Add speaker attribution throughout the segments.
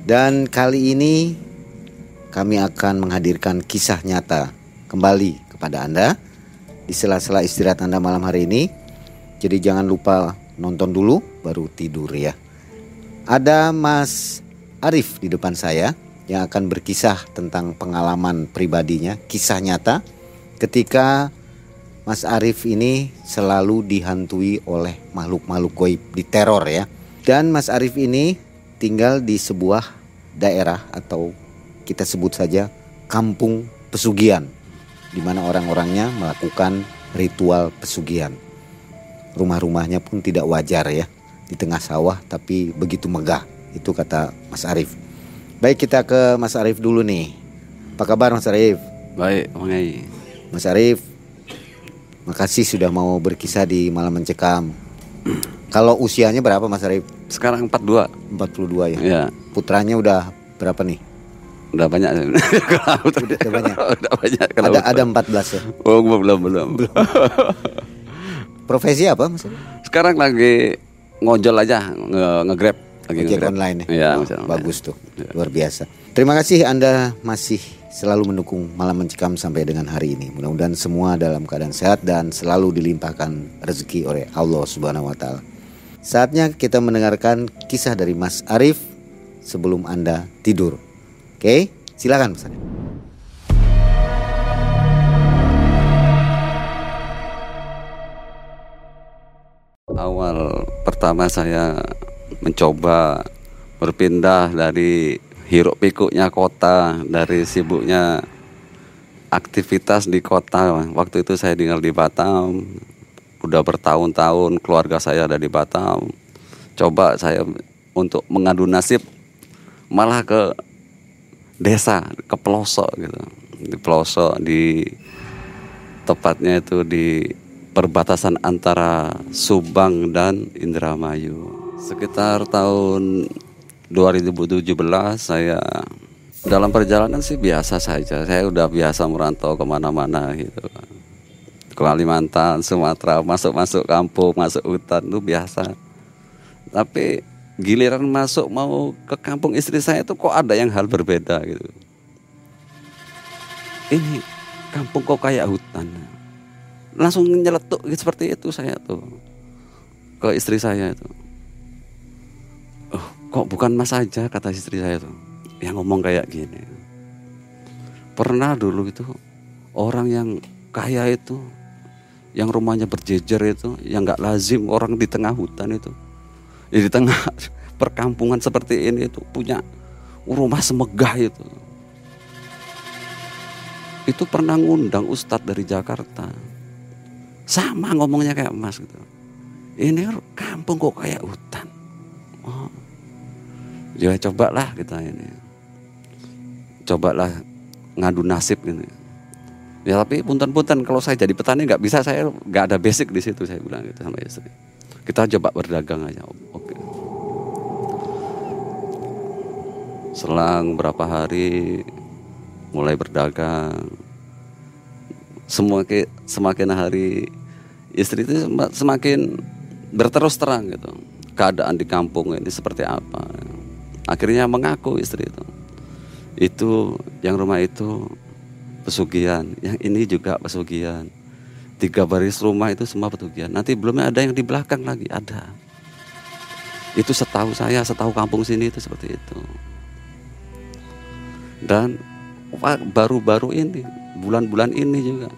Speaker 1: Dan kali ini kami akan menghadirkan kisah nyata kembali kepada Anda di sela-sela istirahat Anda malam hari ini. Jadi jangan lupa nonton dulu baru tidur ya. Ada Mas Arif di depan saya yang akan berkisah tentang pengalaman pribadinya, kisah nyata ketika Mas Arif ini selalu dihantui oleh makhluk-makhluk goib di teror ya. Dan Mas Arif ini tinggal di sebuah daerah atau kita sebut saja kampung pesugihan di mana orang-orangnya melakukan ritual pesugihan. Rumah-rumahnya pun tidak wajar ya, di tengah sawah tapi begitu megah. Itu kata Mas Arif. Baik kita ke Mas Arif dulu nih. Apa kabar Mas Arif?
Speaker 2: Baik, Mangai.
Speaker 1: Mas Arif, makasih sudah mau berkisah di Malam Mencekam. Kalau usianya berapa Mas Arif?
Speaker 2: Sekarang 42.
Speaker 1: 42 ya.
Speaker 2: Ya,
Speaker 1: Putranya udah berapa nih?
Speaker 2: udah banyak.
Speaker 1: Udah, udah banyak.
Speaker 2: udah banyak.
Speaker 1: Ada ada 14 ya.
Speaker 2: Oh, belum, belum.
Speaker 1: Profesi apa Arif?
Speaker 2: Sekarang lagi ngojol aja, nge, nge-grab lagi
Speaker 1: Ojek
Speaker 2: nge-grab.
Speaker 1: online ya.
Speaker 2: Iya,
Speaker 1: Oh, bagus tuh. Luar biasa. Terima kasih Anda masih selalu mendukung Malam Mencekam sampai dengan hari ini. Mudah-mudahan semua dalam keadaan sehat dan selalu dilimpahkan rezeki oleh Allah Subhanahu wa taala. Saatnya kita mendengarkan kisah dari Mas Arif sebelum Anda tidur. Oke, silakan Mas Arif.
Speaker 2: Awal pertama saya mencoba berpindah dari hiruk pikuknya kota, dari sibuknya aktivitas di kota. Waktu itu saya tinggal di Batam, udah bertahun-tahun keluarga saya ada di Batam. Coba saya untuk mengadu nasib malah ke desa, ke pelosok gitu. Di pelosok di tepatnya itu di perbatasan antara Subang dan Indramayu. Sekitar tahun 2017 saya dalam perjalanan sih biasa saja. Saya udah biasa merantau ke mana-mana gitu. Kalimantan, Sumatera, masuk-masuk kampung, masuk hutan itu biasa. Tapi giliran masuk mau ke kampung istri saya itu kok ada yang hal berbeda gitu. Ini kampung kok kayak hutan? Langsung nyeletuk gitu, seperti itu saya tuh. Ke istri saya itu. Oh kok bukan mas aja kata istri saya tuh. Yang ngomong kayak gini. Pernah dulu itu orang yang kaya itu yang rumahnya berjejer itu yang nggak lazim orang di tengah hutan itu ya di tengah perkampungan seperti ini itu punya rumah semegah itu itu pernah ngundang ustadz dari Jakarta sama ngomongnya kayak Mas gitu. Ini kampung kok kayak hutan. Oh. Ya cobalah kita ini. Cobalah ngadu nasib gitu. Ya tapi punten-punten kalau saya jadi petani nggak bisa saya nggak ada basic di situ saya bilang gitu sama istri. Kita coba berdagang aja. Oke. Selang berapa hari mulai berdagang. Semakin semakin hari istri itu semakin berterus terang gitu. Keadaan di kampung ini seperti apa. Akhirnya mengaku istri itu. Itu yang rumah itu pesugihan, yang ini juga pesugihan. Tiga baris rumah itu semua pesugihan. Nanti belum ada yang di belakang lagi, ada. Itu setahu saya, setahu kampung sini itu seperti itu. Dan baru-baru ini, bulan-bulan ini juga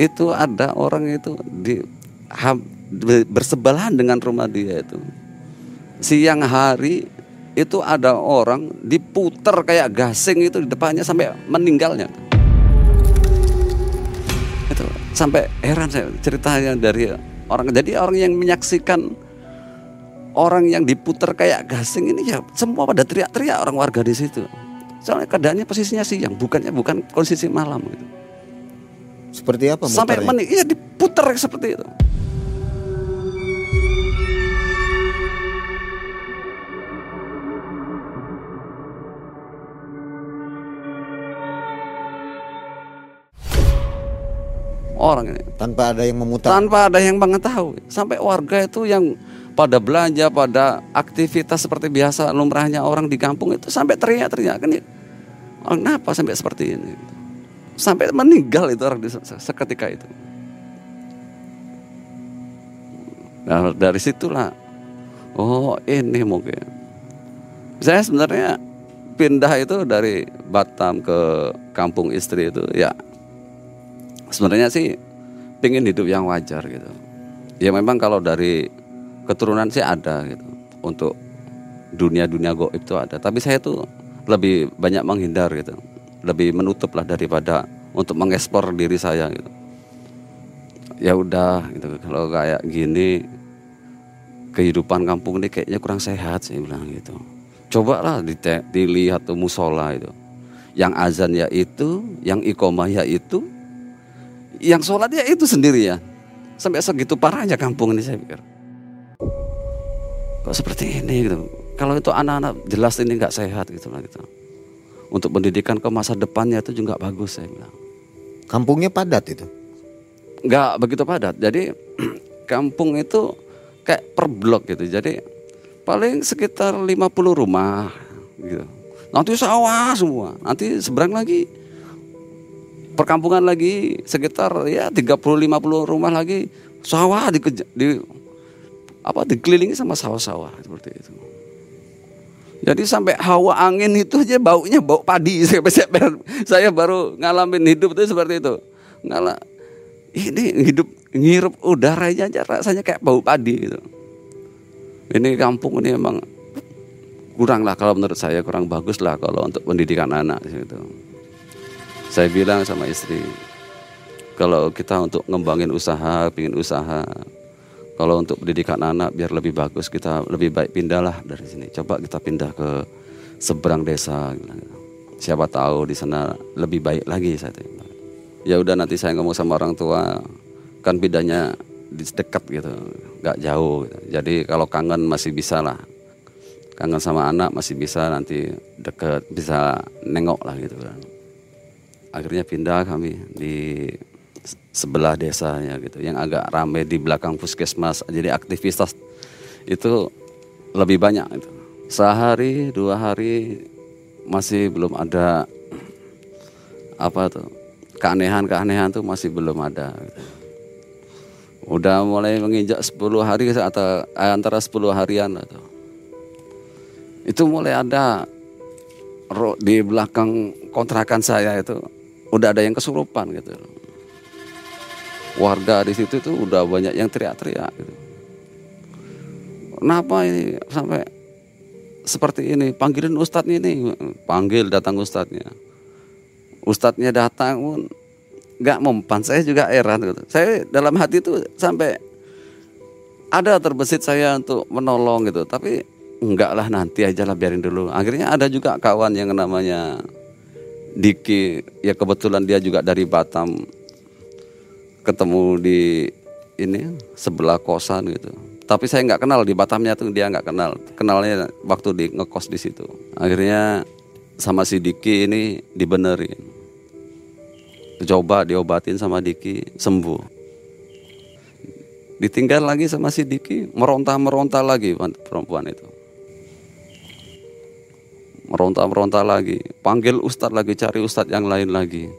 Speaker 2: itu ada orang itu di bersebelahan dengan rumah dia itu siang hari itu ada orang diputer kayak gasing itu di depannya sampai meninggalnya itu sampai heran saya ceritanya dari orang jadi orang yang menyaksikan orang yang diputer kayak gasing ini ya semua pada teriak-teriak orang warga di situ soalnya keadaannya posisinya siang bukannya bukan kondisi malam gitu.
Speaker 1: Seperti apa
Speaker 2: Sampai menik, iya diputer seperti itu. Orang ini.
Speaker 1: Tanpa ada yang memutar.
Speaker 2: Tanpa ada yang mengetahui. Sampai warga itu yang pada belanja pada aktivitas seperti biasa lumrahnya orang di kampung itu sampai teriak-teriak kan kenapa sampai seperti ini? Sampai meninggal itu orang seketika itu. Nah dari situlah, oh ini mungkin. Saya sebenarnya pindah itu dari Batam ke kampung istri itu ya sebenarnya sih pengen hidup yang wajar gitu. Ya memang kalau dari keturunan sih ada gitu. Untuk dunia-dunia goib itu ada. Tapi saya tuh lebih banyak menghindar gitu. Lebih menutup lah daripada untuk mengeksplor diri saya gitu. Ya udah gitu. Kalau kayak gini kehidupan kampung ini kayaknya kurang sehat saya bilang gitu. Coba lah dilihat tuh musola itu. Yang azan ya itu yang ikomah ya itu yang sholat ya itu sendiri ya sampai segitu parahnya kampung ini saya pikir kok seperti ini gitu kalau itu anak-anak jelas ini nggak sehat gitu lah gitu untuk pendidikan ke masa depannya itu juga bagus saya bilang.
Speaker 1: Kampungnya padat itu?
Speaker 2: Enggak begitu padat. Jadi kampung itu kayak per blok gitu. Jadi paling sekitar 50 rumah gitu. Nanti sawah semua. Nanti seberang lagi perkampungan lagi sekitar ya 30 50 rumah lagi sawah di, di apa dikelilingi sama sawah-sawah seperti itu. Jadi sampai hawa angin itu aja baunya bau padi. Saya baru ngalamin hidup itu seperti itu. Ngala, ini hidup ngirup udaranya aja rasanya kayak bau padi gitu. Ini kampung ini emang kurang lah kalau menurut saya kurang bagus lah kalau untuk pendidikan anak gitu. Saya bilang sama istri, kalau kita untuk ngembangin usaha, pingin usaha, kalau untuk pendidikan anak biar lebih bagus kita lebih baik pindahlah dari sini. Coba kita pindah ke seberang desa. Siapa tahu di sana lebih baik lagi saya Ya udah nanti saya ngomong sama orang tua kan pindahnya dekat gitu, nggak jauh. Gitu. Jadi kalau kangen masih bisa lah. Kangen sama anak masih bisa nanti deket bisa nengok lah gitu kan. Akhirnya pindah kami di sebelah desanya gitu. Yang agak ramai di belakang puskesmas jadi aktivitas itu lebih banyak itu sehari dua hari masih belum ada apa tuh keanehan-keanehan tuh masih belum ada gitu. udah mulai menginjak 10 hari atau eh, antara 10 harian atau itu mulai ada di belakang kontrakan saya itu udah ada yang kesurupan gitu warga di situ tuh udah banyak yang teriak-teriak gitu. Kenapa ini sampai seperti ini? Panggilin ustadznya ini, panggil datang ustadznya. Ustadznya datang pun nggak mempan. Saya juga heran gitu. Saya dalam hati itu sampai ada terbesit saya untuk menolong gitu, tapi enggak lah nanti aja lah biarin dulu. Akhirnya ada juga kawan yang namanya Diki ya kebetulan dia juga dari Batam. Ketemu di ini sebelah kosan gitu. Tapi saya nggak kenal di Batamnya tuh dia nggak kenal. Kenalnya waktu di ngekos di situ. Akhirnya sama si Diki ini dibenerin. Coba diobatin sama Diki sembuh. Ditinggal lagi sama si Diki meronta-meronta lagi perempuan itu meronta-meronta lagi. Panggil ustadz lagi cari ustadz yang lain lagi.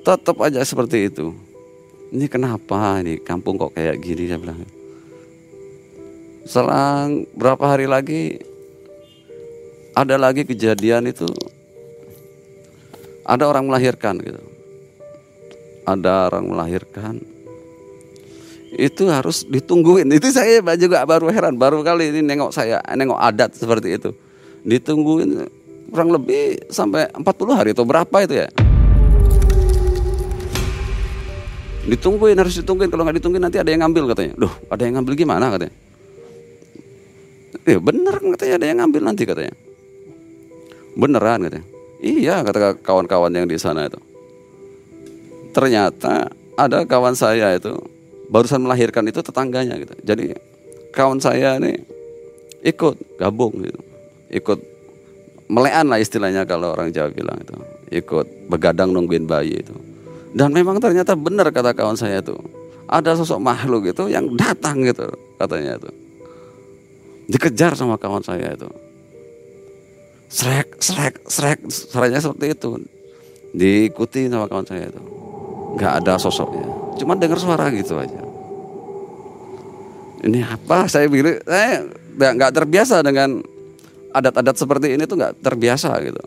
Speaker 2: Tetap aja seperti itu. Ini kenapa ini kampung kok kayak gini saya bilang. Selang berapa hari lagi ada lagi kejadian itu. Ada orang melahirkan gitu. Ada orang melahirkan. Itu harus ditungguin. Itu saya juga baru heran baru kali ini nengok saya nengok adat seperti itu ditungguin kurang lebih sampai 40 hari atau berapa itu ya. Ditungguin harus ditungguin. Kalau nggak ditungguin nanti ada yang ngambil katanya. Duh ada yang ngambil gimana katanya. Ya bener katanya ada yang ngambil nanti katanya. Beneran katanya. Iya kata kawan-kawan yang di sana itu. Ternyata ada kawan saya itu barusan melahirkan itu tetangganya gitu. Jadi kawan saya ini ikut gabung gitu ikut melean lah istilahnya kalau orang Jawa bilang itu ikut begadang nungguin bayi itu dan memang ternyata benar kata kawan saya itu. Ada sosok makhluk itu yang datang gitu katanya itu. Dikejar sama kawan saya itu. Srek, srek, srek, suaranya seperti itu. Diikuti sama kawan saya itu. Gak ada sosoknya. Cuma dengar suara gitu aja. Ini apa? Saya bilang, saya nggak terbiasa dengan adat-adat seperti ini tuh nggak terbiasa gitu.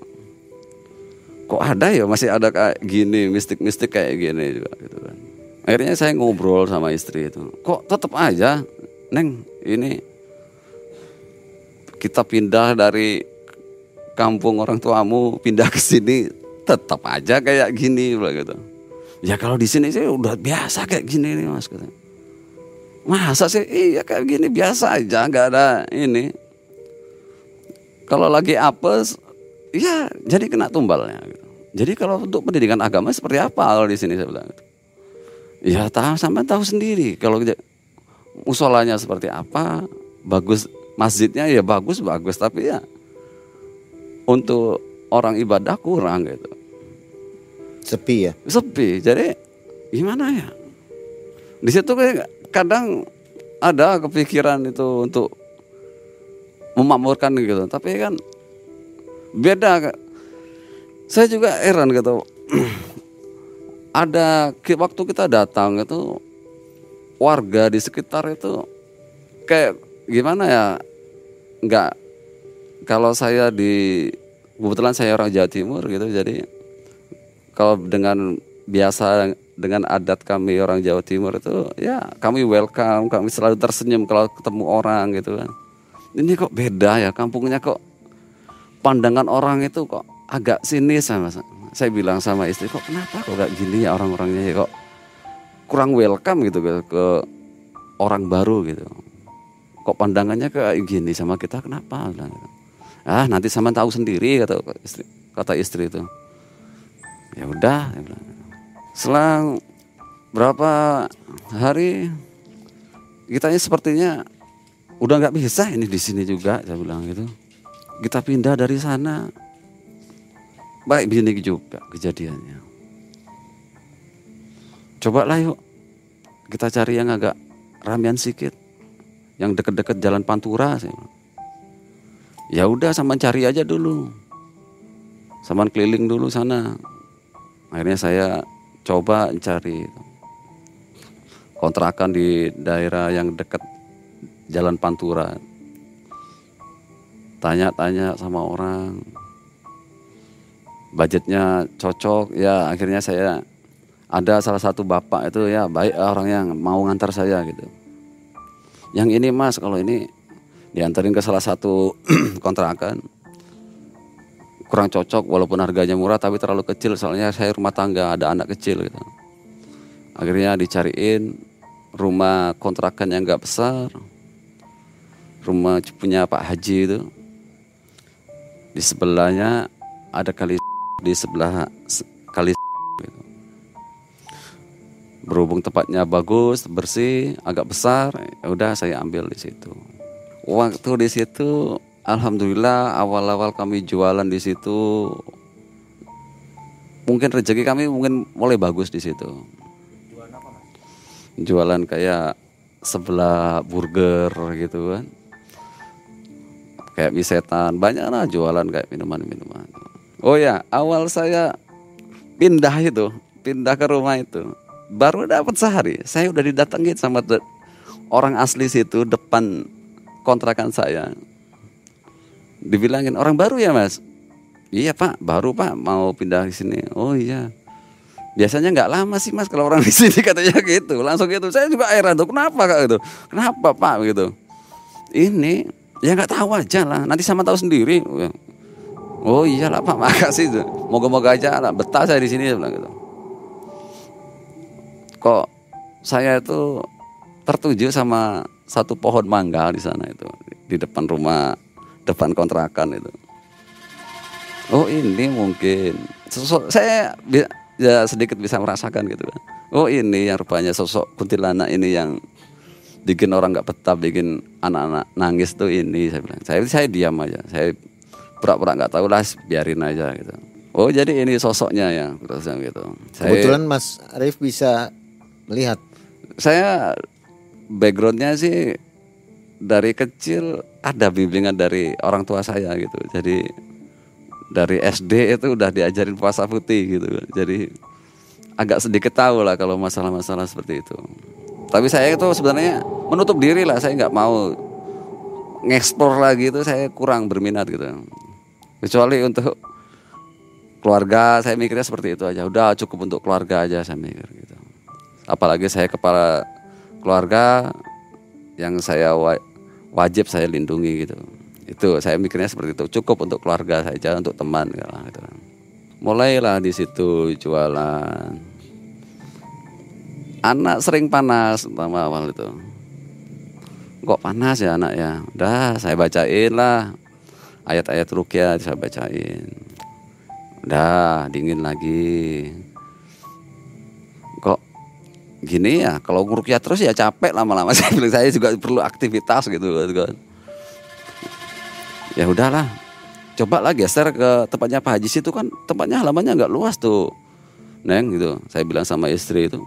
Speaker 2: Kok ada ya masih ada kayak gini mistik-mistik kayak gini juga gitu kan. Akhirnya saya ngobrol sama istri itu kok tetap aja neng ini kita pindah dari kampung orang tuamu pindah ke sini tetap aja kayak gini gitu. Ya kalau di sini sih udah biasa kayak gini nih mas gitu. masa sih? Iya kayak gini biasa aja nggak ada ini kalau lagi apes Iya, jadi kena tumbalnya. Gitu. Jadi kalau untuk pendidikan agama seperti apa kalau di sini saya bilang? Gitu. Ya tahu sampai tahu sendiri. Kalau musolanya seperti apa, bagus masjidnya ya bagus bagus, tapi ya untuk orang ibadah kurang gitu.
Speaker 1: Sepi ya?
Speaker 2: Sepi. Jadi gimana ya? Di situ kadang ada kepikiran itu untuk memakmurkan gitu, tapi kan beda saya juga heran gitu. Ada waktu kita datang itu warga di sekitar itu kayak gimana ya? Nggak kalau saya di kebetulan saya orang Jawa Timur gitu jadi kalau dengan biasa dengan adat kami orang Jawa Timur itu ya kami welcome kami selalu tersenyum kalau ketemu orang gitu kan ini kok beda ya kampungnya kok pandangan orang itu kok agak sinis sama saya bilang sama istri kok kenapa kok gak gini ya orang-orangnya ya kok kurang welcome gitu ke, ke orang baru gitu. Kok pandangannya kayak gini sama kita kenapa? Ah nanti sama tahu sendiri kata istri kata istri itu. Ya udah selang berapa hari kita ini sepertinya udah nggak bisa ini di sini juga saya bilang gitu. Kita pindah dari sana. Baik begini juga kejadiannya. Cobalah yuk kita cari yang agak ramean sedikit yang deket-deket jalan Pantura sih ya udah sama cari aja dulu. Sama keliling dulu sana. Akhirnya saya coba cari. Kontrakan di daerah yang dekat jalan Pantura. Tanya-tanya sama orang. Budgetnya cocok. Ya akhirnya saya ada salah satu bapak itu ya baik orang yang mau ngantar saya gitu. Yang ini mas kalau ini diantarin ke salah satu kontrakan. Kurang cocok walaupun harganya murah tapi terlalu kecil. Soalnya saya rumah tangga ada anak kecil gitu. Akhirnya dicariin rumah kontrakan yang nggak besar rumah punya Pak Haji itu di sebelahnya ada kali di sebelah se- kali gitu. berhubung tempatnya bagus bersih agak besar ya udah saya ambil di situ. Waktu di situ alhamdulillah awal-awal kami jualan di situ mungkin rezeki kami mungkin mulai bagus di situ. Jualan kayak sebelah burger gitu kan kayak mie setan. Banyak lah jualan kayak minuman-minuman. Oh ya awal saya pindah itu pindah ke rumah itu baru dapat sehari. Saya udah didatengin sama orang asli situ depan kontrakan saya. Dibilangin orang baru ya mas? Iya pak baru pak mau pindah di sini. Oh iya. Biasanya nggak lama sih mas kalau orang di sini katanya gitu. Langsung gitu. Saya juga heran tuh kenapa kak gitu? Kenapa pak? gitu. Ini ya nggak tahu aja lah. Nanti sama tahu sendiri. Oh iyalah pak. Makasih. Tuh moga-moga aja lah. Betah saya di sini saya bilang gitu. Kok saya itu tertuju sama satu pohon mangga di sana itu. Di depan rumah depan kontrakan itu. Oh ini mungkin. Sosok saya ya sedikit bisa merasakan gitu kan. Oh ini yang rupanya sosok kuntilanak ini yang bikin orang nggak betah bikin anak-anak nangis tuh ini saya bilang. Saya saya diam aja. Saya pura-pura nggak tahu lah biarin aja gitu. Oh jadi ini sosoknya ya terus gitu. Saya,
Speaker 1: Kebetulan Mas Arif bisa melihat.
Speaker 2: saya backgroundnya sih dari kecil ada bimbingan dari orang tua saya gitu. Jadi dari SD itu udah diajarin puasa putih gitu. Jadi agak sedikit tahu lah kalau masalah-masalah seperti itu tapi saya itu sebenarnya menutup diri lah saya nggak mau ngeksplor lagi itu saya kurang berminat gitu. Kecuali untuk keluarga saya mikirnya seperti itu aja. Udah cukup untuk keluarga aja saya mikir gitu. Apalagi saya kepala keluarga yang saya wa- wajib saya lindungi gitu. Itu saya mikirnya seperti itu. Cukup untuk keluarga saja untuk teman gitu. Mulailah di situ jualan anak sering panas pertama awal itu. Kok panas ya anak ya? Udah saya bacain lah. Ayat-ayat rukyah saya bacain. Udah dingin lagi. Kok gini ya? Kalau rukyah terus ya capek lama-lama. Saya saya juga perlu aktivitas gitu kan. Ya udahlah. Coba lah geser ke tempatnya Pak Haji situ kan tempatnya halamannya nggak luas tuh. Neng gitu. Saya bilang sama istri itu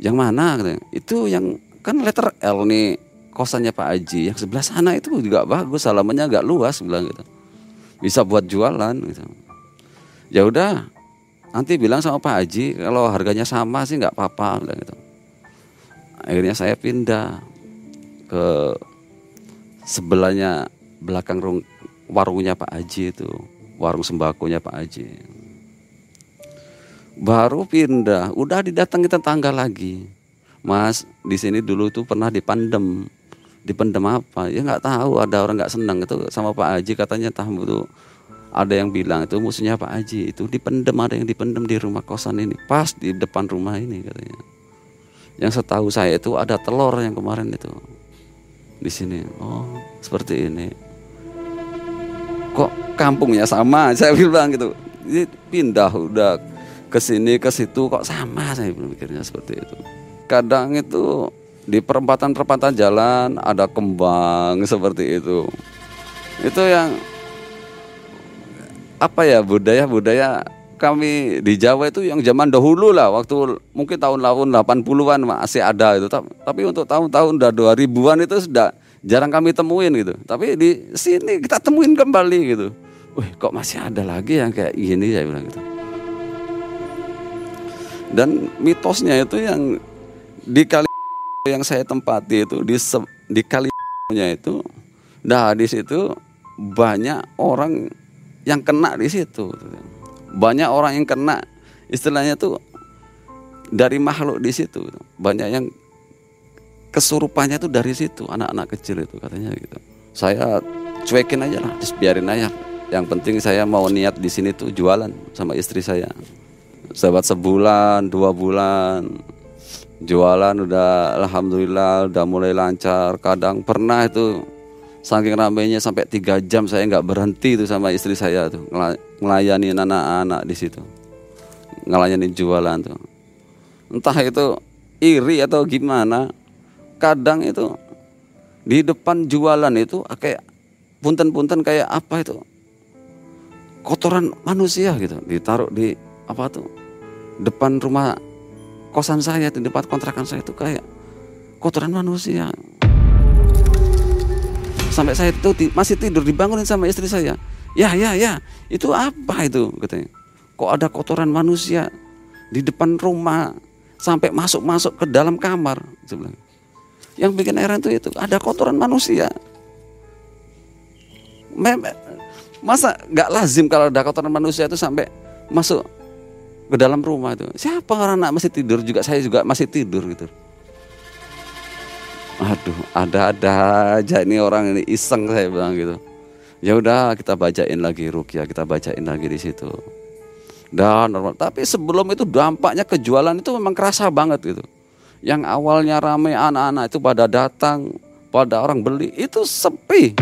Speaker 2: yang mana? Katanya. Itu yang kan letter L nih kosannya Pak Haji. Yang sebelah sana itu juga bagus halamannya nggak luas bilang gitu. Bisa buat jualan gitu. Ya udah nanti bilang sama Pak Haji kalau harganya sama sih nggak apa-apa bilang gitu. Akhirnya saya pindah ke sebelahnya belakang rung- warungnya Pak Haji itu warung sembakonya Pak Haji baru pindah. Udah didatangi tetangga lagi. Mas di sini dulu tuh pernah dipandem dipendem apa? Ya nggak tahu. Ada orang nggak senang itu sama Pak Haji katanya tamu tuh ada yang bilang itu musuhnya Pak Haji. Itu dipendem ada yang dipendem di rumah kosan ini. Pas di depan rumah ini katanya. Yang setahu saya itu ada telur yang kemarin itu. Di sini. Oh seperti ini. Kok kampungnya sama? Saya bilang gitu. Ini pindah udah ke sini ke situ kok sama saya bilang mikirnya seperti itu. Kadang itu di perempatan-perempatan jalan ada kembang seperti itu. Itu yang apa ya budaya-budaya kami di Jawa itu yang zaman dahulu lah waktu mungkin tahun-tahun 80-an masih ada itu. Ta- tapi untuk tahun-tahun udah 2000-an itu sudah jarang kami temuin gitu. Tapi di sini kita temuin kembali gitu. Wih kok masih ada lagi yang kayak gini saya bilang gitu dan mitosnya itu yang di kali yang saya tempati itu di se- di kalinya itu nah di situ banyak orang yang kena di situ. Banyak orang yang kena istilahnya tuh dari makhluk di situ. Banyak yang kesurupannya tuh dari situ anak-anak kecil itu katanya gitu. Saya cuekin aja lah biarin aja. Yang penting saya mau niat di sini tuh jualan sama istri saya sahabat sebulan dua bulan. Jualan udah alhamdulillah udah mulai lancar. Kadang pernah itu saking ramainya sampai tiga jam saya nggak berhenti itu sama istri saya tuh. Melayani anak-anak di situ. Ngelayani jualan tuh. Entah itu iri atau gimana kadang itu di depan jualan itu kayak punten-punten kayak apa itu? Kotoran manusia gitu ditaruh di apa tuh depan rumah kosan saya di depan kontrakan saya itu kayak kotoran manusia. Sampai saya itu masih tidur dibangunin sama istri saya. Ya ya ya itu apa itu? Katanya. Kok ada kotoran manusia di depan rumah sampai masuk masuk ke dalam kamar? Yang bikin heran itu itu ada kotoran manusia. Masa nggak lazim kalau ada kotoran manusia itu sampai masuk ke dalam rumah itu. Siapa orang anak masih tidur juga? Saya juga masih tidur gitu. Aduh ada-ada aja ini orang ini iseng saya bilang gitu. Ya udah kita bacain lagi rukyah kita bacain lagi di situ. Dan normal. Tapi sebelum itu dampaknya kejualan itu memang kerasa banget gitu. Yang awalnya ramai anak-anak itu pada datang pada orang beli itu sepi.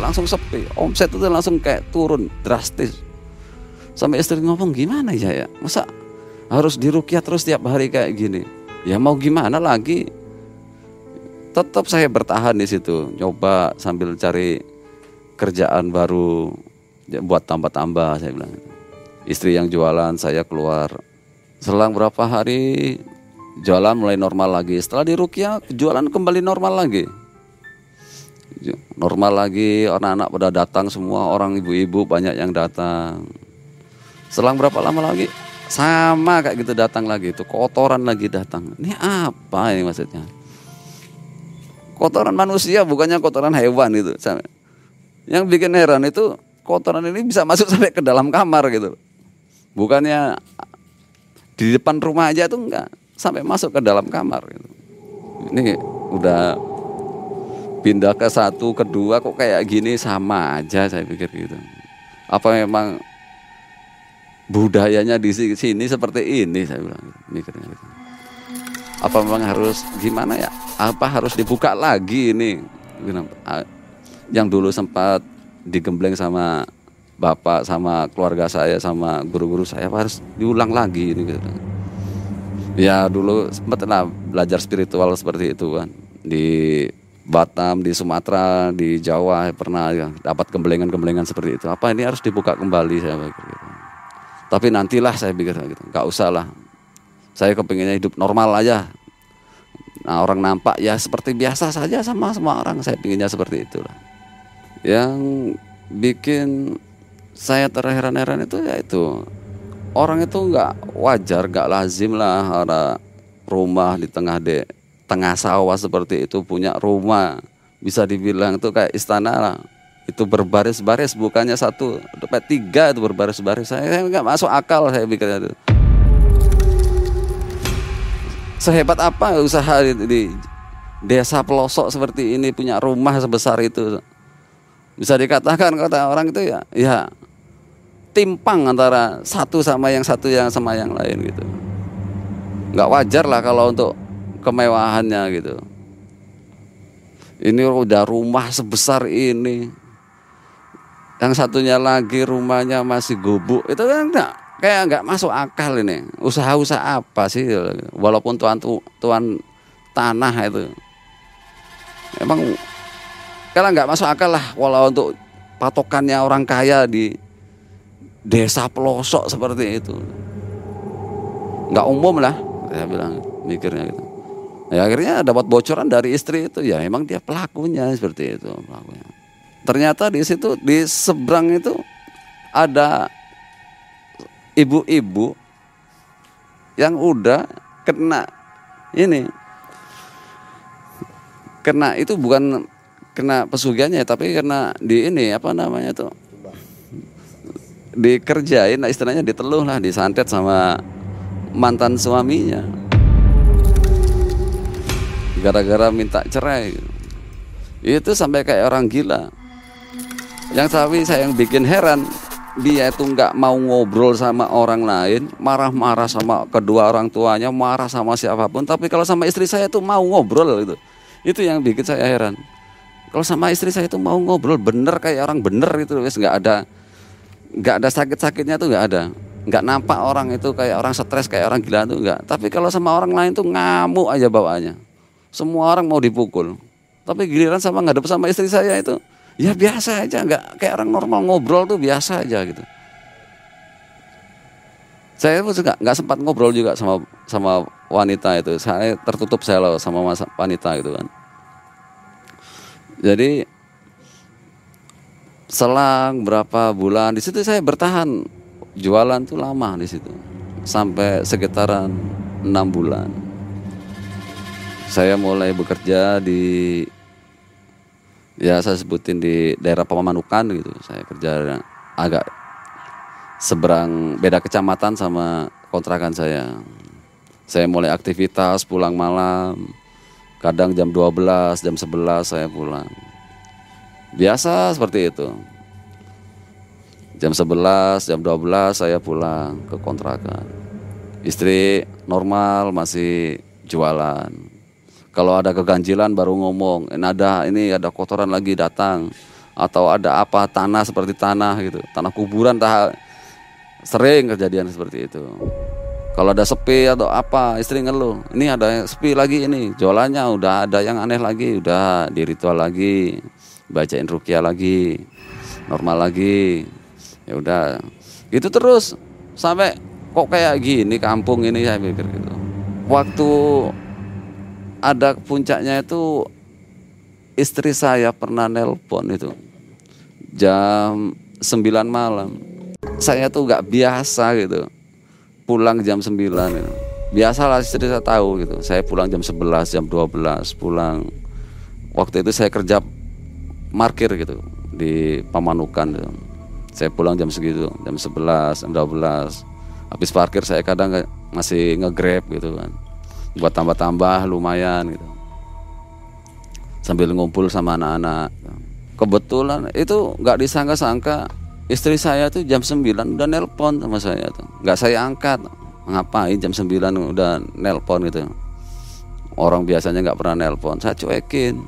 Speaker 2: Langsung sepi. Omset itu langsung kayak turun drastis sampai istri ngomong gimana ya ya masa harus dirukyah terus tiap hari kayak gini? Ya mau gimana lagi? Tetap saya bertahan di situ nyoba sambil cari kerjaan baru ya, buat tambah-tambah saya bilang. Istri yang jualan saya keluar. Selang berapa hari jualan mulai normal lagi. Setelah dirukyah jualan kembali normal lagi. Normal lagi anak-anak pada datang semua orang ibu-ibu banyak yang datang selang berapa lama lagi? Sama kayak gitu datang lagi. Itu kotoran lagi datang. Ini apa ini maksudnya? Kotoran manusia bukannya kotoran hewan itu yang bikin heran itu kotoran ini bisa masuk sampai ke dalam kamar gitu. Bukannya di depan rumah aja tuh enggak. Sampai masuk ke dalam kamar gitu. Ini udah pindah ke satu kedua kok kayak gini? Sama aja saya pikir gitu. Apa memang budayanya di sini seperti ini saya bilang mikirnya gitu. apa memang harus gimana ya apa harus dibuka lagi ini yang dulu sempat digembleng sama bapak sama keluarga saya sama guru-guru saya harus diulang lagi ini gitu. ya dulu sempat lah belajar spiritual seperti itu kan di Batam, di Sumatera, di Jawa pernah ya, dapat gemblengan-gemblengan seperti itu. Apa ini harus dibuka kembali saya pikir gitu. Tapi nantilah saya pikir gitu, nggak usah lah. Saya kepinginnya hidup normal aja. Nah orang nampak ya seperti biasa saja sama semua orang. Saya pinginnya seperti itulah. Yang bikin saya terheran-heran itu ya itu orang itu nggak wajar, nggak lazim lah ada rumah di tengah de tengah sawah seperti itu punya rumah bisa dibilang itu kayak istana lah itu berbaris-baris bukannya satu dapat tiga itu berbaris-baris saya nggak masuk akal saya pikir itu sehebat apa usaha di, di desa pelosok seperti ini punya rumah sebesar itu bisa dikatakan kata orang itu ya ya timpang antara satu sama yang satu yang sama yang lain gitu nggak wajar lah kalau untuk kemewahannya gitu. Ini udah rumah sebesar ini. Yang satunya lagi rumahnya masih gubuk. Itu kan enggak kayak nggak masuk akal ini. Usaha-usaha apa sih? Walaupun tuan tuan tanah itu. Emang kalau nggak masuk akal lah walau untuk patokannya orang kaya di desa pelosok seperti itu. Nggak umum lah, saya bilang mikirnya gitu. Ya akhirnya dapat bocoran dari istri itu ya emang dia pelakunya seperti itu pelakunya. Ternyata di situ di seberang itu ada ibu-ibu yang udah kena ini. Kena itu bukan kena pesugihannya tapi karena di ini apa namanya tuh dikerjain nah istilahnya diteluh lah disantet sama mantan suaminya. Gara-gara minta cerai. Itu sampai kayak orang gila yang tapi saya yang bikin heran dia itu nggak mau ngobrol sama orang lain marah-marah sama kedua orang tuanya marah sama siapa pun. Tapi kalau sama istri saya tuh mau ngobrol gitu. Itu yang bikin saya heran. Kalau sama istri saya itu mau ngobrol bener kayak orang bener itu wes nggak ada nggak ada sakit-sakitnya tuh nggak ada. Nggak nampak orang itu kayak orang stres kayak orang gila tuh nggak. Tapi kalau sama orang lain tuh ngamuk aja bawaannya. Semua orang mau dipukul. Tapi giliran sama ngadep sama istri saya itu ya biasa aja nggak kayak orang normal ngobrol tuh biasa aja gitu. Saya pun juga nggak sempat ngobrol juga sama sama wanita itu. Saya tertutup saya loh sama wanita itu kan. Jadi selang berapa bulan di situ saya bertahan. Jualan tuh lama di situ sampai sekitaran enam bulan. Saya mulai bekerja di ya saya sebutin di daerah Pemanukan gitu. Saya kerja agak seberang beda kecamatan sama kontrakan saya. Saya mulai aktivitas pulang malam. Kadang jam 12 jam 11 saya pulang. Biasa seperti itu. Jam 11 jam 12 saya pulang ke kontrakan. Istri normal masih jualan kalau ada keganjilan baru ngomong ini ada ini ada kotoran lagi datang. Atau ada apa tanah seperti tanah gitu tanah kuburan tak sering kejadian seperti itu. Kalau ada sepi atau apa istri ngeluh ini ada sepi lagi ini jualannya udah ada yang aneh lagi udah di ritual lagi bacain rukia lagi normal lagi. Ya udah itu terus. Sampai kok kayak gini kampung ini saya pikir gitu. Waktu ada puncaknya itu istri saya pernah nelpon itu. Jam 9 malam. Saya tuh nggak biasa gitu. Pulang jam 9 gitu. biasalah istri saya tahu gitu. Saya pulang jam 11 jam 12 pulang. Waktu itu saya kerja parkir gitu di Pamanukan gitu. saya pulang jam segitu jam 11 jam 12 habis parkir saya kadang masih ngegrab gitu kan buat tambah-tambah lumayan gitu. Sambil ngumpul sama anak-anak. Kebetulan itu nggak disangka-sangka istri saya tuh jam 9 udah nelpon sama saya tuh. Nggak saya angkat. Ngapain jam 9 udah nelpon gitu. Orang biasanya nggak pernah nelpon. Saya cuekin.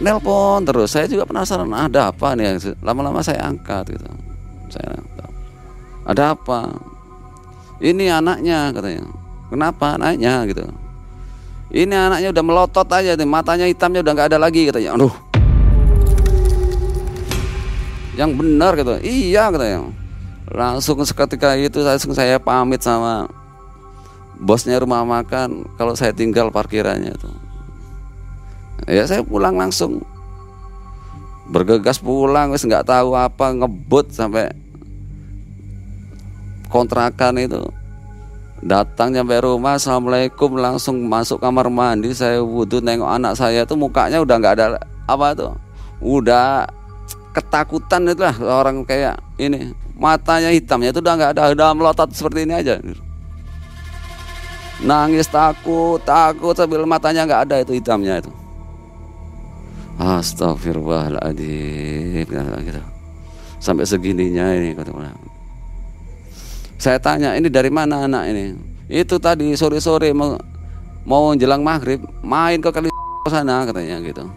Speaker 2: Nelpon terus. Saya juga penasaran ada apa nih lama-lama saya angkat gitu. Saya ada apa ini anaknya katanya. Kenapa anaknya gitu. Ini anaknya udah melotot aja nih matanya hitamnya udah nggak ada lagi katanya. Aduh. Yang benar gitu. Iya katanya. Langsung seketika itu langsung saya pamit sama bosnya rumah makan kalau saya tinggal parkirannya itu ya saya pulang langsung. Bergegas pulang wis nggak tahu apa ngebut sampai kontrakan itu. Datang nyampe rumah assalamualaikum langsung masuk kamar mandi saya wudhu nengok anak saya. Tuh mukanya udah nggak ada apa tuh udah ketakutan itu lah orang kayak ini. Matanya hitamnya itu udah nggak ada udah melotot seperti ini aja. Nangis takut takut sambil matanya nggak ada itu hitamnya itu. Astagfirullahaladzim gitu. Sampai segininya ini kata. Saya tanya ini dari mana anak ini? Itu tadi sore-sore mau, mau jelang maghrib main ke kali sana katanya gitu.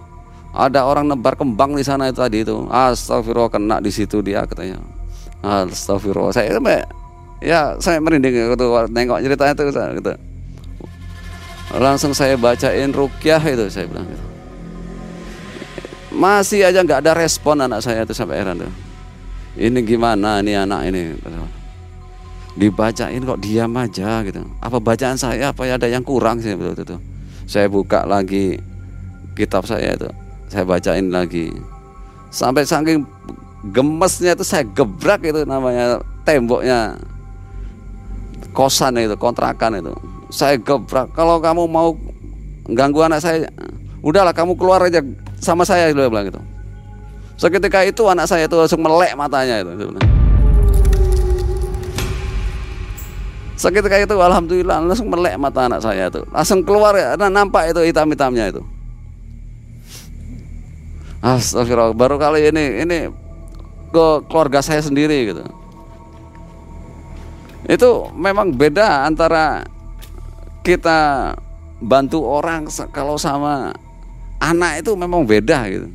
Speaker 2: Ada orang nebar kembang di sana itu tadi itu. Astagfirullah kena di situ dia katanya. Astagfirullah. Saya sampai ya saya merinding gitu nengok ceritanya itu gitu. Langsung saya bacain rukyah itu saya bilang gitu masih aja nggak ada respon anak saya itu sampai heran tuh ini gimana nih anak ini dibacain kok diam aja gitu. Apa bacaan saya apa ya ada yang kurang sih betul itu. Saya buka lagi kitab saya itu. Saya bacain lagi. Sampai saking gemesnya itu saya gebrak itu namanya temboknya. Kosan itu kontrakan itu. Saya gebrak. Kalau kamu mau ganggu anak saya udahlah kamu keluar aja sama saya dia bilang gitu. Seketika itu anak saya itu langsung melek matanya itu seketika itu alhamdulillah. Langsung melek mata anak saya itu. Langsung keluar ya nah, nampak itu hitam-hitamnya itu. Astagfirullah baru kali ini ini ke keluarga saya sendiri gitu. Itu memang beda antara kita bantu orang kalau sama anak itu memang beda gitu.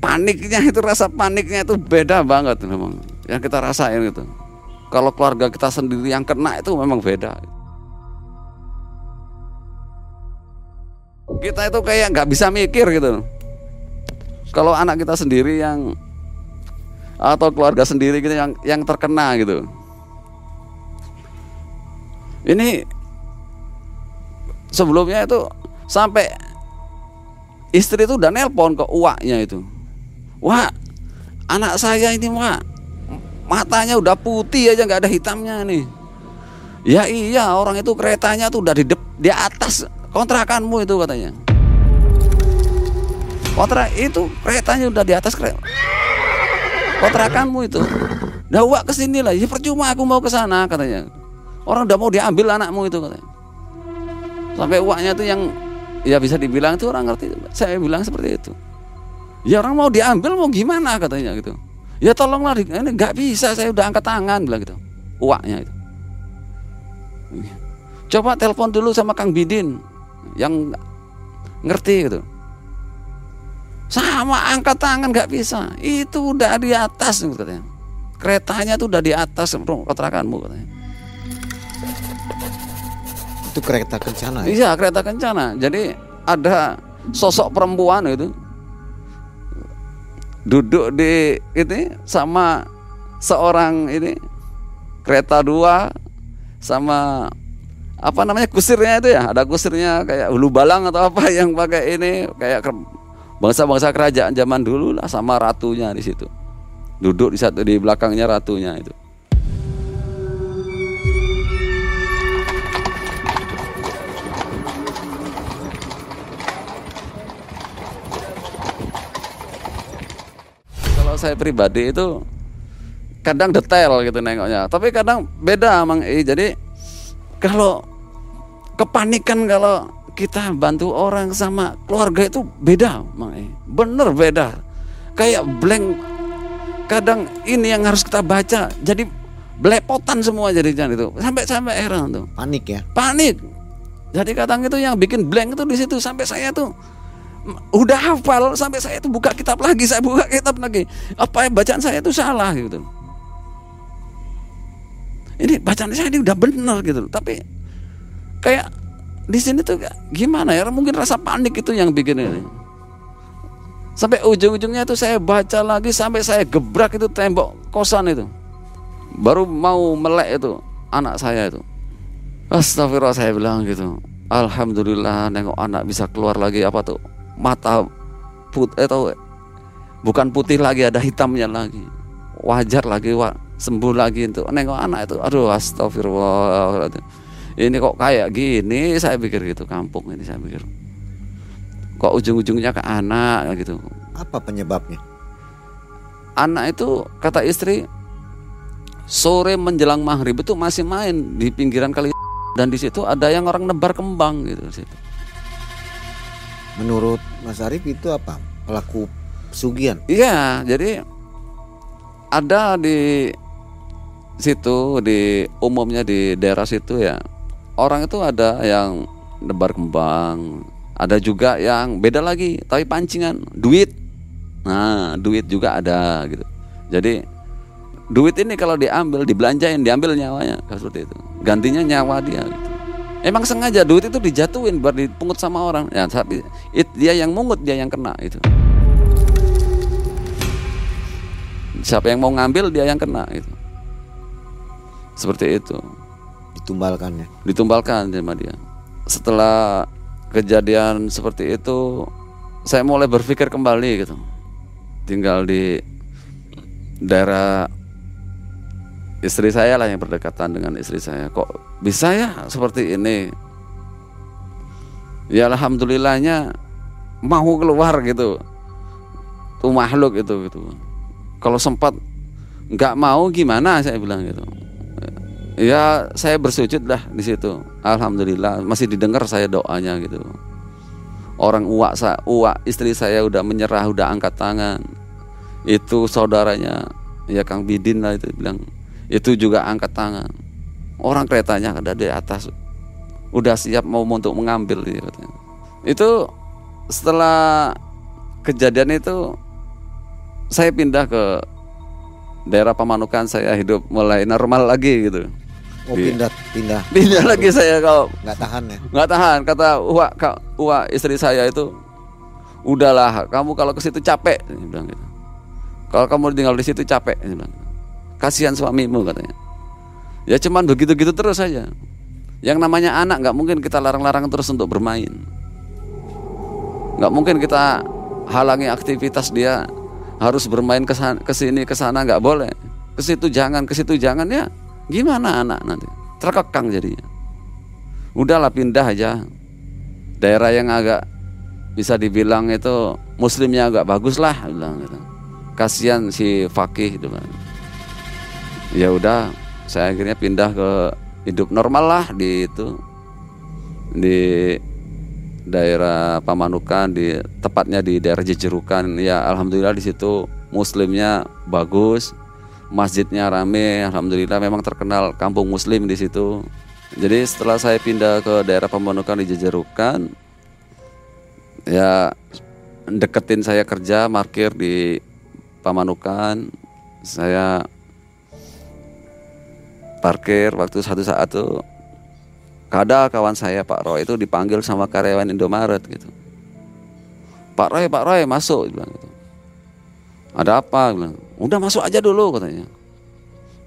Speaker 2: Paniknya itu rasa paniknya itu beda banget memang yang kita rasain gitu kalau keluarga kita sendiri yang kena itu memang beda. Kita itu kayak nggak bisa mikir gitu. Kalau anak kita sendiri yang atau keluarga sendiri gitu yang yang terkena gitu. Ini sebelumnya itu sampai istri itu udah nelpon ke uaknya itu. Wah anak saya ini wah matanya udah putih aja nggak ada hitamnya nih. Ya iya orang itu keretanya tuh udah di dep, di atas kontrakanmu itu katanya. Kontrak itu keretanya udah di atas kereta kontrakanmu itu. Nah wak ke sini lah. Ya percuma aku mau ke sana katanya. Orang udah mau diambil anakmu itu katanya. Sampai uaknya tuh yang ya bisa dibilang itu orang ngerti. Saya bilang seperti itu. Ya orang mau diambil mau gimana katanya gitu ya tolonglah ini nggak bisa saya udah angkat tangan bilang gitu. Uaknya itu. Coba telepon dulu sama Kang Bidin yang ngerti gitu. Sama angkat tangan nggak bisa. Itu udah di atas katanya. Keretanya tuh udah di atas kontrakanmu katanya.
Speaker 1: Itu kereta kencana ya?
Speaker 2: iya kereta kencana. Jadi ada sosok perempuan itu duduk di ini sama seorang ini kereta dua sama apa namanya kusirnya itu ya? Ada kusirnya kayak hulu balang atau apa yang pakai ini kayak bangsa-bangsa kerajaan zaman dulu lah sama ratunya di situ. Duduk di satu di belakangnya ratunya itu saya pribadi itu kadang detail gitu nengoknya. Tapi kadang beda emang eh, jadi kalau kepanikan kalau kita bantu orang sama keluarga itu beda emang eh. bener beda. Kayak blank. Kadang ini yang harus kita baca jadi belepotan semua jadi jangan itu. Sampai sampai heran tuh.
Speaker 1: Panik ya?
Speaker 2: Panik. Jadi kadang itu yang bikin blank itu di situ. Sampai saya tuh udah hafal sampai saya itu buka kitab lagi saya buka kitab lagi. Apa yang bacaan saya itu salah gitu. Ini bacaan saya ini udah benar gitu. Tapi kayak di sini tuh gimana ya mungkin rasa panik itu yang bikin ini. Sampai ujung-ujungnya itu saya baca lagi sampai saya gebrak itu tembok kosan itu. Baru mau melek itu anak saya itu. Astagfirullah saya bilang gitu. Alhamdulillah nengok anak bisa keluar lagi apa tuh mata put eh tahu bukan putih lagi ada hitamnya lagi. Wajar lagi wa, sembuh lagi untuk nengok anak itu aduh astagfirullah ini kok kayak gini? Saya pikir gitu kampung ini saya pikir. Kok ujung-ujungnya ke anak gitu.
Speaker 1: Apa penyebabnya?
Speaker 2: Anak itu kata istri sore menjelang maghrib itu masih main di pinggiran kali dan di situ ada yang orang nebar kembang gitu di situ
Speaker 1: Menurut Mas Arif itu apa? Pelaku pesugihan?
Speaker 2: Iya, jadi ada di situ di umumnya di daerah situ ya orang itu ada yang nebar kembang, ada juga yang beda lagi tapi pancingan duit. Nah, duit juga ada gitu. Jadi duit ini kalau diambil dibelanjain diambil nyawanya seperti itu gantinya nyawa dia gitu. Emang sengaja duit itu dijatuhin biar dipungut sama orang. Ya, tapi it, dia yang mungut dia yang kena itu. Siapa yang mau ngambil dia yang kena itu. Seperti itu.
Speaker 1: Ditumbalkan ya.
Speaker 2: Ditumbalkan sama dia. Setelah kejadian seperti itu, saya mulai berpikir kembali gitu. Tinggal di daerah istri saya lah yang berdekatan dengan istri saya. Kok bisa ya seperti ini? Ya alhamdulillahnya mau keluar gitu. Tuh makhluk itu gitu. Kalau sempat nggak mau gimana? Saya bilang gitu. Ya saya bersujud lah di situ. Alhamdulillah masih didengar saya doanya gitu. Orang uak sa uak istri saya udah menyerah udah angkat tangan. Itu saudaranya ya Kang Bidin lah itu bilang itu juga angkat tangan. Orang keretanya ada di atas. Udah siap mau untuk mengambil gitu. itu setelah kejadian itu saya pindah ke daerah Pamanukan saya hidup mulai normal lagi gitu.
Speaker 1: Oh
Speaker 2: Di-
Speaker 1: pindah pindah.
Speaker 2: Pindah lagi saya kalau
Speaker 1: nggak tahan ya.
Speaker 2: nggak tahan. Kata Uwa kak Uwa istri saya itu udahlah kamu kalau ke situ capek dia bilang gitu. Kalau kamu tinggal di situ capek dia bilang kasihan suamimu katanya. Ya cuman begitu gitu terus saja. Yang namanya anak nggak mungkin kita larang-larang terus untuk bermain. Nggak mungkin kita halangi aktivitas dia harus bermain ke sini ke sana nggak boleh. Ke situ jangan ke situ jangan ya. Gimana anak nanti? Terkekang jadinya. Udahlah pindah aja. Daerah yang agak bisa dibilang itu muslimnya agak bagus lah bilang gitu. Kasihan si fakih gitu kan. Ya udah saya akhirnya pindah ke hidup normal lah di itu. Di daerah Pamanukan di tepatnya di daerah Jejerukan. Ya alhamdulillah di situ muslimnya bagus masjidnya rame alhamdulillah memang terkenal kampung muslim di situ. Jadi setelah saya pindah ke daerah Pamanukan di Jejerukan ya deketin saya kerja parkir di Pamanukan. Saya parkir waktu satu saat tuh ada kawan saya Pak Roy. Itu dipanggil sama karyawan Indomaret gitu. Pak Roy Pak Roy masuk bilang gitu. Ada apa? Bilang udah masuk aja dulu katanya.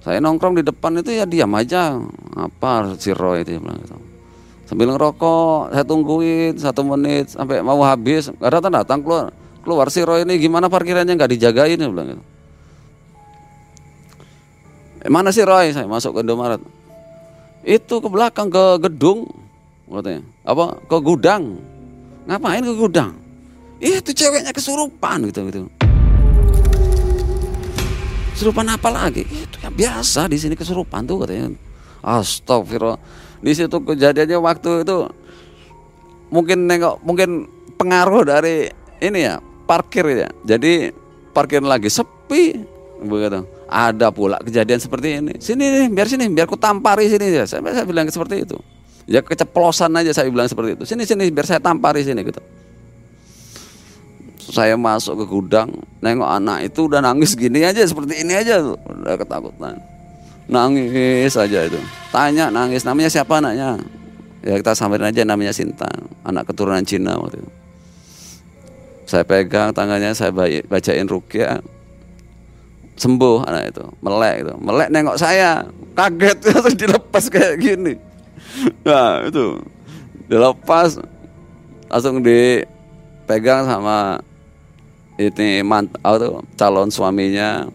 Speaker 2: Saya nongkrong di depan itu ya diam aja. Apa si Roy itu? bilang gitu. Sambil ngerokok saya tungguin satu menit sampai mau habis. Nggak datang datang keluar. Keluar si Roy ini gimana parkirannya? Nggak dijagain bilang gitu. "Eh, mana sih Roy? Saya masuk ke Indomaret. Itu ke belakang ke gedung katanya. Apa? Ke gudang. Ngapain ke gudang? Itu ceweknya kesurupan gitu gitu. Kesurupan apa lagi? Itu ya biasa di sini kesurupan tuh katanya. Astagfirullah. Di situ kejadiannya waktu itu mungkin nengok mungkin pengaruh dari ini ya parkir ya. Jadi parkir lagi sepi begitu ada pula kejadian seperti ini. Sini nih biar sini biar ku tampari sini. Ya saya, saya bilang seperti itu. Ya keceplosan aja saya bilang seperti itu. Sini sini biar saya tampari sini gitu. Saya masuk ke gudang nengok anak itu udah nangis gini aja seperti ini aja tuh. Udah ketakutan. Nangis aja itu. Tanya nangis namanya siapa anaknya? Ya kita samperin aja namanya Sinta. Anak keturunan Cina waktu itu. Saya pegang tangannya saya bacain rukyah sembuh anak itu. Melek itu. Melek nengok saya. Kaget. Terus dilepas kayak gini. Nah itu. Dilepas. Langsung dipegang sama ini mant apa tuh, calon suaminya.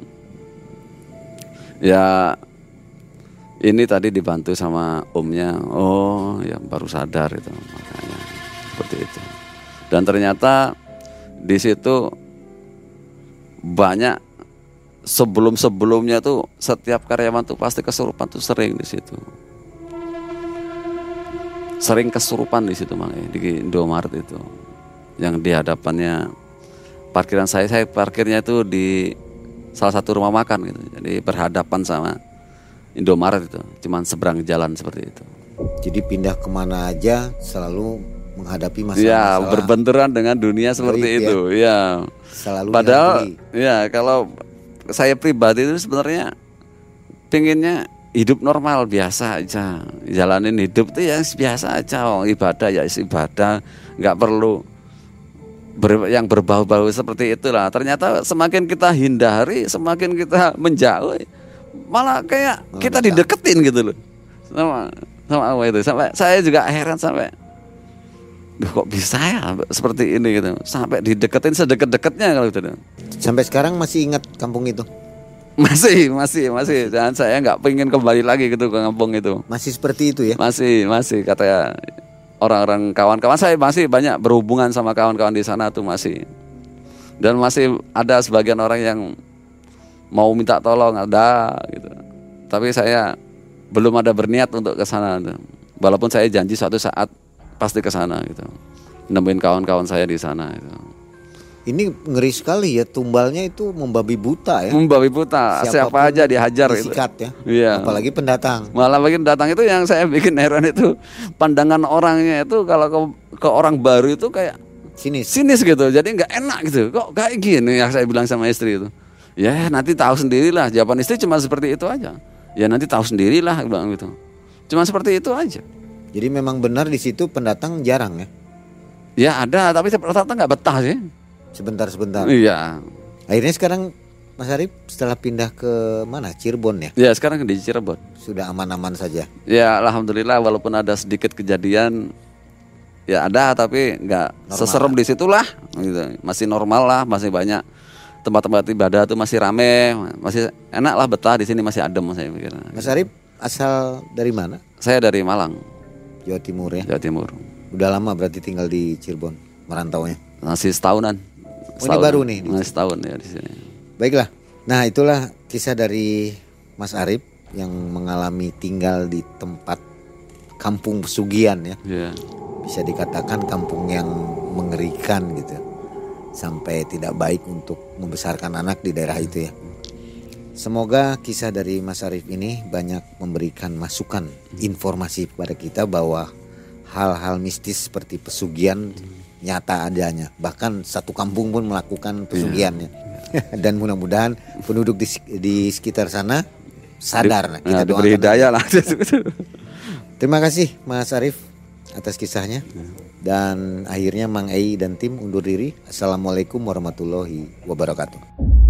Speaker 2: Ya ini tadi dibantu sama omnya. Oh ya baru sadar itu makanya. Seperti itu. Dan ternyata di situ banyak sebelum sebelumnya tuh setiap karyawan tuh pasti kesurupan tuh sering di situ. Sering kesurupan di situ makanya di Indomaret itu. Yang di hadapannya parkiran saya saya parkirnya itu di salah satu rumah makan gitu. Jadi berhadapan sama Indomaret itu cuman seberang jalan seperti itu.
Speaker 1: Jadi pindah ke mana aja selalu menghadapi
Speaker 2: ya
Speaker 1: masalah-masalah.
Speaker 2: berbenturan dengan dunia seperti
Speaker 1: ya.
Speaker 2: itu ya
Speaker 1: Selalu
Speaker 2: Padahal ya kalau saya pribadi itu sebenarnya pinginnya hidup normal biasa aja. Jalanin hidup itu ya biasa aja oh, ibadah ya ibadah nggak perlu ber- yang berbau-bau seperti itulah. Ternyata semakin kita hindari semakin kita menjauh malah kayak kita dideketin gitu loh. Sama sama apa itu. Sampai saya juga heran sampai Duh, kok bisa ya seperti ini gitu sampai dideketin sedekat-dekatnya kalau gitu
Speaker 1: Sampai sekarang masih ingat kampung itu?
Speaker 2: masih masih masih dan saya nggak pengen kembali lagi gitu ke kampung itu
Speaker 1: Masih seperti itu ya?
Speaker 2: masih masih kata orang-orang kawan-kawan saya masih banyak berhubungan sama kawan-kawan di sana tuh masih dan masih ada sebagian orang yang mau minta tolong ada gitu tapi saya belum ada berniat untuk ke sana tuh. walaupun saya janji suatu saat pasti ke sana gitu nemuin kawan-kawan saya di sana gitu.
Speaker 1: Ini ngeri sekali ya tumbalnya itu membabi buta ya.
Speaker 2: membabi buta siapa aja dihajar gitu
Speaker 1: Disikat ya.
Speaker 2: Iya.
Speaker 1: Apalagi pendatang.
Speaker 2: Malah bikin datang itu yang saya bikin heran itu pandangan orangnya itu kalau ke, ke orang baru itu kayak
Speaker 1: Sinis.
Speaker 2: sinis gitu jadi nggak enak gitu kok kayak gini yang saya bilang sama istri itu ya nanti tahu sendirilah jawaban istri cuma seperti itu aja ya nanti tahu sendirilah bilang gitu cuma seperti itu aja
Speaker 1: Jadi memang benar di situ pendatang jarang ya.
Speaker 2: ya ada tapi rata-rata nggak betah sih
Speaker 1: Sebentar-sebentar.
Speaker 2: iya
Speaker 1: Akhirnya sekarang Mas Arif setelah pindah ke mana? Cirebon ya.
Speaker 2: ya sekarang di Cirebon
Speaker 1: Sudah aman-aman saja.
Speaker 2: ya alhamdulillah walaupun ada sedikit kejadian ya ada tapi nggak seserem di situlah gitu masih normal lah masih banyak tempat-tempat ibadah tuh masih rame masih enak lah betah di sini masih adem saya pikir
Speaker 1: Mas Arif asal dari mana?
Speaker 2: saya dari Malang
Speaker 1: Jawa Timur ya.
Speaker 2: Jawa Timur
Speaker 1: Udah lama berarti tinggal di Cirebon merantaunya.
Speaker 2: masih setahunan
Speaker 1: Oh, ini baru nih?
Speaker 2: masih setahun ya di sini
Speaker 1: Baiklah. Nah, itulah kisah dari Mas Arif yang mengalami tinggal di tempat kampung pesugihan ya.
Speaker 2: ya
Speaker 1: Bisa dikatakan kampung yang mengerikan gitu. Sampai tidak baik untuk membesarkan anak di daerah itu ya. Semoga kisah dari Mas Arif ini banyak memberikan masukan, informasi kepada kita bahwa hal-hal mistis seperti pesugihan nyata adanya. Bahkan satu kampung pun melakukan pesugihan ya. Dan mudah-mudahan penduduk di, di sekitar sana sadar. Nah,
Speaker 2: Nah,
Speaker 1: kita doakan.
Speaker 2: hidayah lah
Speaker 1: Terima kasih Mas Arif atas kisahnya. Dan akhirnya Mang Ei dan tim undur diri. Assalamualaikum warahmatullahi wabarakatuh.